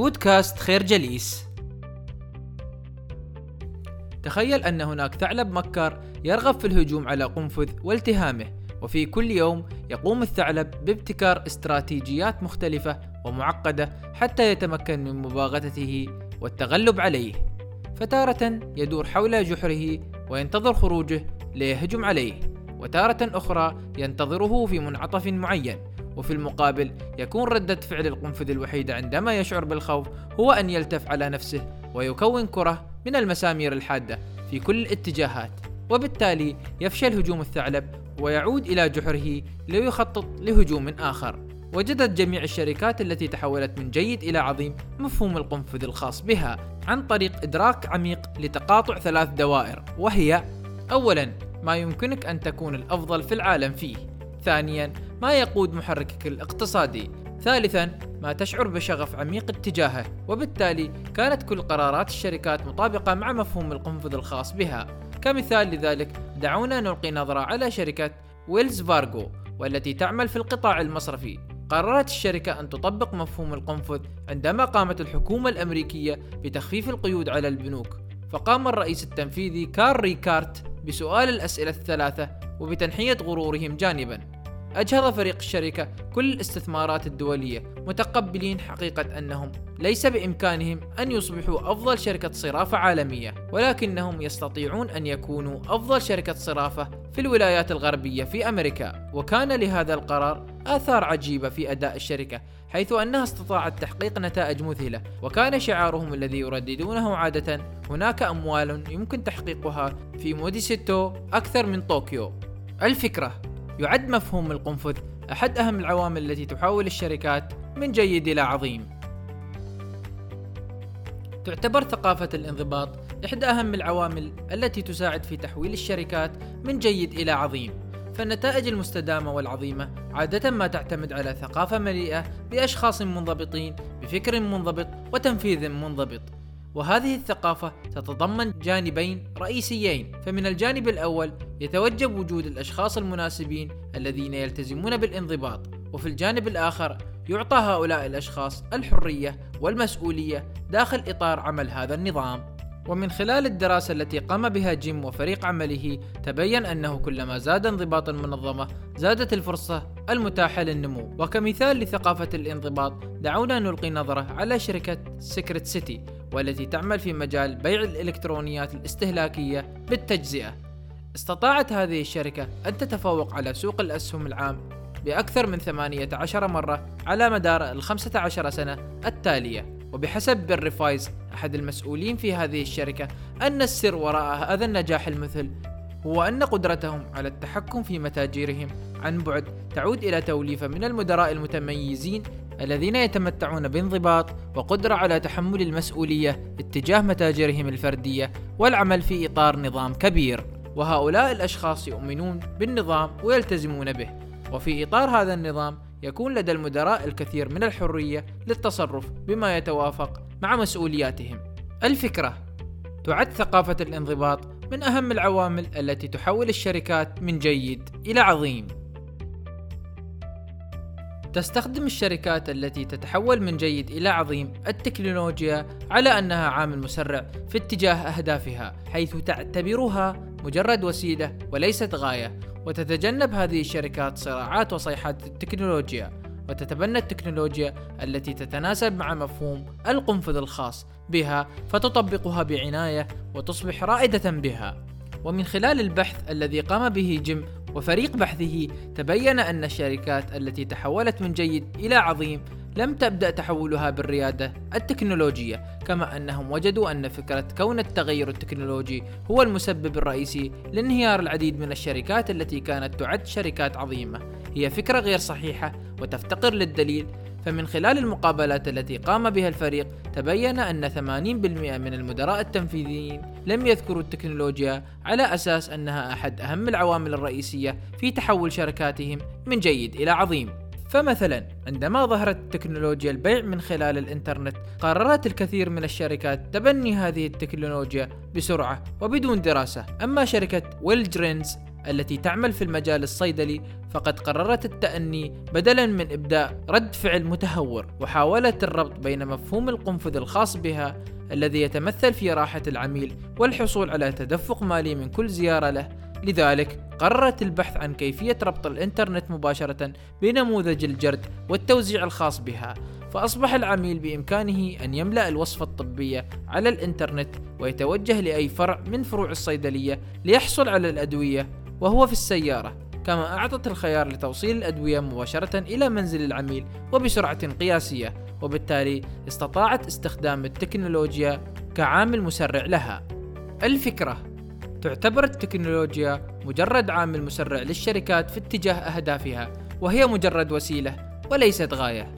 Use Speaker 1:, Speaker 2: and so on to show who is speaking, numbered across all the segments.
Speaker 1: بودكاست خير جليس. تخيل أن هناك ثعلب مكار يرغب في الهجوم على قنفذ والتهامه وفي كل يوم يقوم الثعلب بابتكار استراتيجيات مختلفة ومعقدة حتى يتمكن من مباغتته والتغلب عليه. فتارة يدور حول جحره وينتظر خروجه ليهجم عليه وتارة أخرى ينتظره في منعطف معين وفي المقابل يكون ردة فعل القنفذ الوحيدة عندما يشعر بالخوف هو أن يلتف على نفسه ويكون كرة من المسامير الحادة في كل الاتجاهات وبالتالي يفشل هجوم الثعلب ويعود إلى جحره ليخطط لهجوم آخر. وجدت جميع الشركات التي تحولت من جيد إلى عظيم مفهوم القنفذ الخاص بها عن طريق إدراك عميق لتقاطع ثلاث دوائر وهي أولا ما يمكنك أن تكون الأفضل في العالم فيه. ثانيا ما يقود محركك الاقتصادي. ثالثا ما تشعر بشغف عميق اتجاهه. وبالتالي كانت كل قرارات الشركات مطابقة مع مفهوم القنفذ الخاص بها. كمثال لذلك دعونا نلقي نظرة على شركة ويلز فارغو والتي تعمل في القطاع المصرفي. قررت الشركة أن تطبق مفهوم القنفذ عندما قامت الحكومة الأمريكية بتخفيف القيود على البنوك. فقام الرئيس التنفيذي كار ريكارت بسؤال الأسئلة الثلاثة وبتنحية غرورهم جانبا. أجهض فريق الشركة كل الاستثمارات الدولية متقبلين حقيقة أنهم ليس بإمكانهم أن يصبحوا أفضل شركة صرافة عالمية ولكنهم يستطيعون أن يكونوا أفضل شركة صرافة في الولايات الغربية في أمريكا. وكان لهذا القرار آثار عجيبة في أداء الشركة حيث أنها استطاعت تحقيق نتائج مذهلة. وكان شعارهم الذي يرددونه عادة هناك أموال يمكن تحقيقها في موديستو أكثر من طوكيو. الفكرة يعد مفهوم القنفذ أحد أهم العوامل التي تحول الشركات من جيد إلى عظيم. تعتبر ثقافة الانضباط إحدى أهم العوامل التي تساعد في تحويل الشركات من جيد إلى عظيم. فالنتائج المستدامة والعظيمة عادة ما تعتمد على ثقافة مليئة بأشخاص منضبطين بفكر منضبط وتنفيذ منضبط. وهذه الثقافة تتضمن جانبين رئيسيين. فمن الجانب الأول يتوجب وجود الأشخاص المناسبين الذين يلتزمون بالانضباط وفي الجانب الآخر يعطى هؤلاء الأشخاص الحرية والمسؤولية داخل إطار عمل هذا النظام. ومن خلال الدراسة التي قام بها جيم وفريق عمله تبين أنه كلما زاد انضباط المنظمة زادت الفرصة المتاحة للنمو. وكمثال لثقافة الانضباط دعونا نلقي نظرة على شركة Circuit City والتي تعمل في مجال بيع الإلكترونيات الاستهلاكية بالتجزئة. استطاعت هذه الشركة أن تتفوق على سوق الأسهم العام بأكثر من 18 مرة على مدار ال 15 سنة التالية. وبحسب بير فايز أحد المسؤولين في هذه الشركة أن السر وراء هذا النجاح المذهل هو أن قدرتهم على التحكم في متاجرهم عن بعد تعود إلى توليفة من المدراء المتميزين الذين يتمتعون بانضباط وقدرة على تحمل المسؤولية اتجاه متاجرهم الفردية والعمل في إطار نظام كبير وهؤلاء الأشخاص يؤمنون بالنظام ويلتزمون به وفي إطار هذا النظام يكون لدى المدراء الكثير من الحرية للتصرف بما يتوافق مع مسؤولياتهم. الفكرة تعد ثقافة الانضباط من أهم العوامل التي تحول الشركات من جيد إلى عظيم. تستخدم الشركات التي تتحول من جيد إلى عظيم التكنولوجيا على أنها عامل مسرع في اتجاه أهدافها، حيث تعتبرها مجرد وسيلة وليست غاية، وتتجنب هذه الشركات صراعات وصيحات التكنولوجيا. وتتبنى التكنولوجيا التي تتناسب مع مفهوم القنفذ الخاص بها فتطبقها بعناية وتصبح رائدة بها. ومن خلال البحث الذي قام به جيم وفريق بحثه تبين أن الشركات التي تحولت من جيد إلى عظيم لم تبدأ تحولها بالريادة التكنولوجية كما أنهم وجدوا أن فكرة كون التغير التكنولوجي هو المسبب الرئيسي لانهيار العديد من الشركات التي كانت تعد شركات عظيمة. هي فكرة غير صحيحة وتفتقر للدليل فمن خلال المقابلات التي قام بها الفريق تبين أن 80% من المدراء التنفيذيين لم يذكروا التكنولوجيا على أساس أنها أحد أهم العوامل الرئيسية في تحول شركاتهم من جيد إلى عظيم. فمثلا عندما ظهرت تكنولوجيا البيع من خلال الإنترنت قررت الكثير من الشركات تبني هذه التكنولوجيا بسرعة وبدون دراسة. أما شركة ويلجرينز التي تعمل في المجال الصيدلي فقد قررت التأني بدلا من إبداء رد فعل متهور وحاولت الربط بين مفهوم القنفذ الخاص بها الذي يتمثل في راحة العميل والحصول على تدفق مالي من كل زيارة له. لذلك قررت البحث عن كيفية ربط الإنترنت مباشرة بنموذج الجرد والتوزيع الخاص بها فأصبح العميل بإمكانه أن يملأ الوصفة الطبية على الإنترنت ويتوجه لأي فرع من فروع الصيدلية ليحصل على الأدوية وهو في السيارة كما أعطت الخيار لتوصيل الأدوية مباشرة إلى منزل العميل وبسرعة قياسية وبالتالي استطاعت استخدام التكنولوجيا كعامل مسرع لها. الفكرة تعتبر التكنولوجيا مجرد عامل مسرع للشركات في اتجاه أهدافها وهي مجرد وسيلة وليست غاية.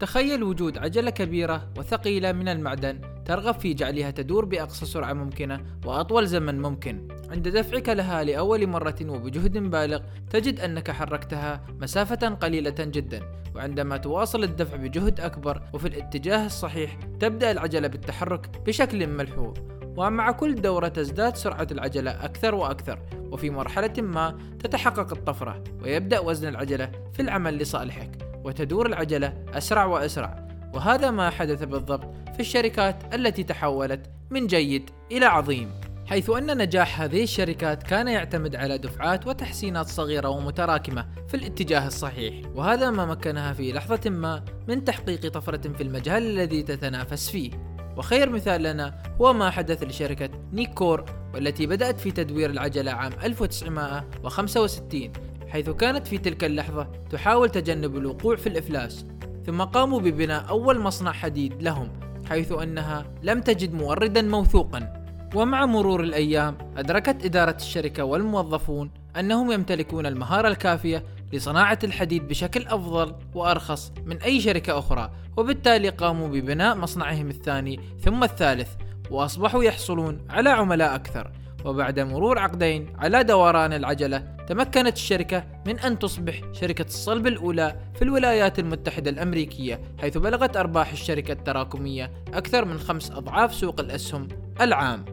Speaker 1: تخيل وجود عجلة كبيرة وثقيلة من المعدن ترغب في جعلها تدور بأقصى سرعة ممكنة وأطول زمن ممكن. عند دفعك لها لأول مرة وبجهد بالغ تجد أنك حركتها مسافة قليلة جدا وعندما تواصل الدفع بجهد أكبر وفي الاتجاه الصحيح تبدأ العجلة بالتحرك بشكل ملحوظ. ومع كل دورة تزداد سرعة العجلة أكثر وأكثر وفي مرحلة ما تتحقق الطفرة ويبدأ وزن العجلة في العمل لصالحك وتدور العجلة أسرع وأسرع. وهذا ما حدث بالضبط في الشركات التي تحولت من جيد إلى عظيم حيث أن نجاح هذه الشركات كان يعتمد على دفعات وتحسينات صغيرة ومتراكمة في الاتجاه الصحيح. وهذا ما مكنها في لحظة ما من تحقيق طفرة في المجال الذي تتنافس فيه. وخير مثال لنا هو ما حدث لشركة Nucor والتي بدأت في تدوير العجلة عام 1965 حيث كانت في تلك اللحظة تحاول تجنب الوقوع في الإفلاس. ثم قاموا ببناء أول مصنع حديد لهم حيث أنها لم تجد موردا موثوقا. ومع مرور الأيام أدركت إدارة الشركة والموظفون أنهم يمتلكون المهارة الكافية لصناعة الحديد بشكل أفضل وأرخص من أي شركة أخرى وبالتالي قاموا ببناء مصنعهم الثاني ثم الثالث وأصبحوا يحصلون على عملاء أكثر. وبعد مرور عقدين على دوران العجلة تمكنت الشركة من أن تصبح شركة الصلب الأولى في الولايات المتحدة الأمريكية حيث بلغت أرباح الشركة التراكمية أكثر من خمس أضعاف سوق الأسهم العام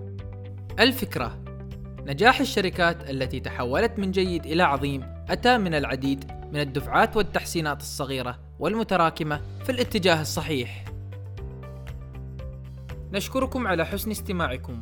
Speaker 1: الفكرة نجاح الشركات التي تحولت من جيد إلى عظيم أتى من العديد من الدفعات والتحسينات الصغيرة والمتراكمة في الاتجاه الصحيح. نشكركم على حسن استماعكم.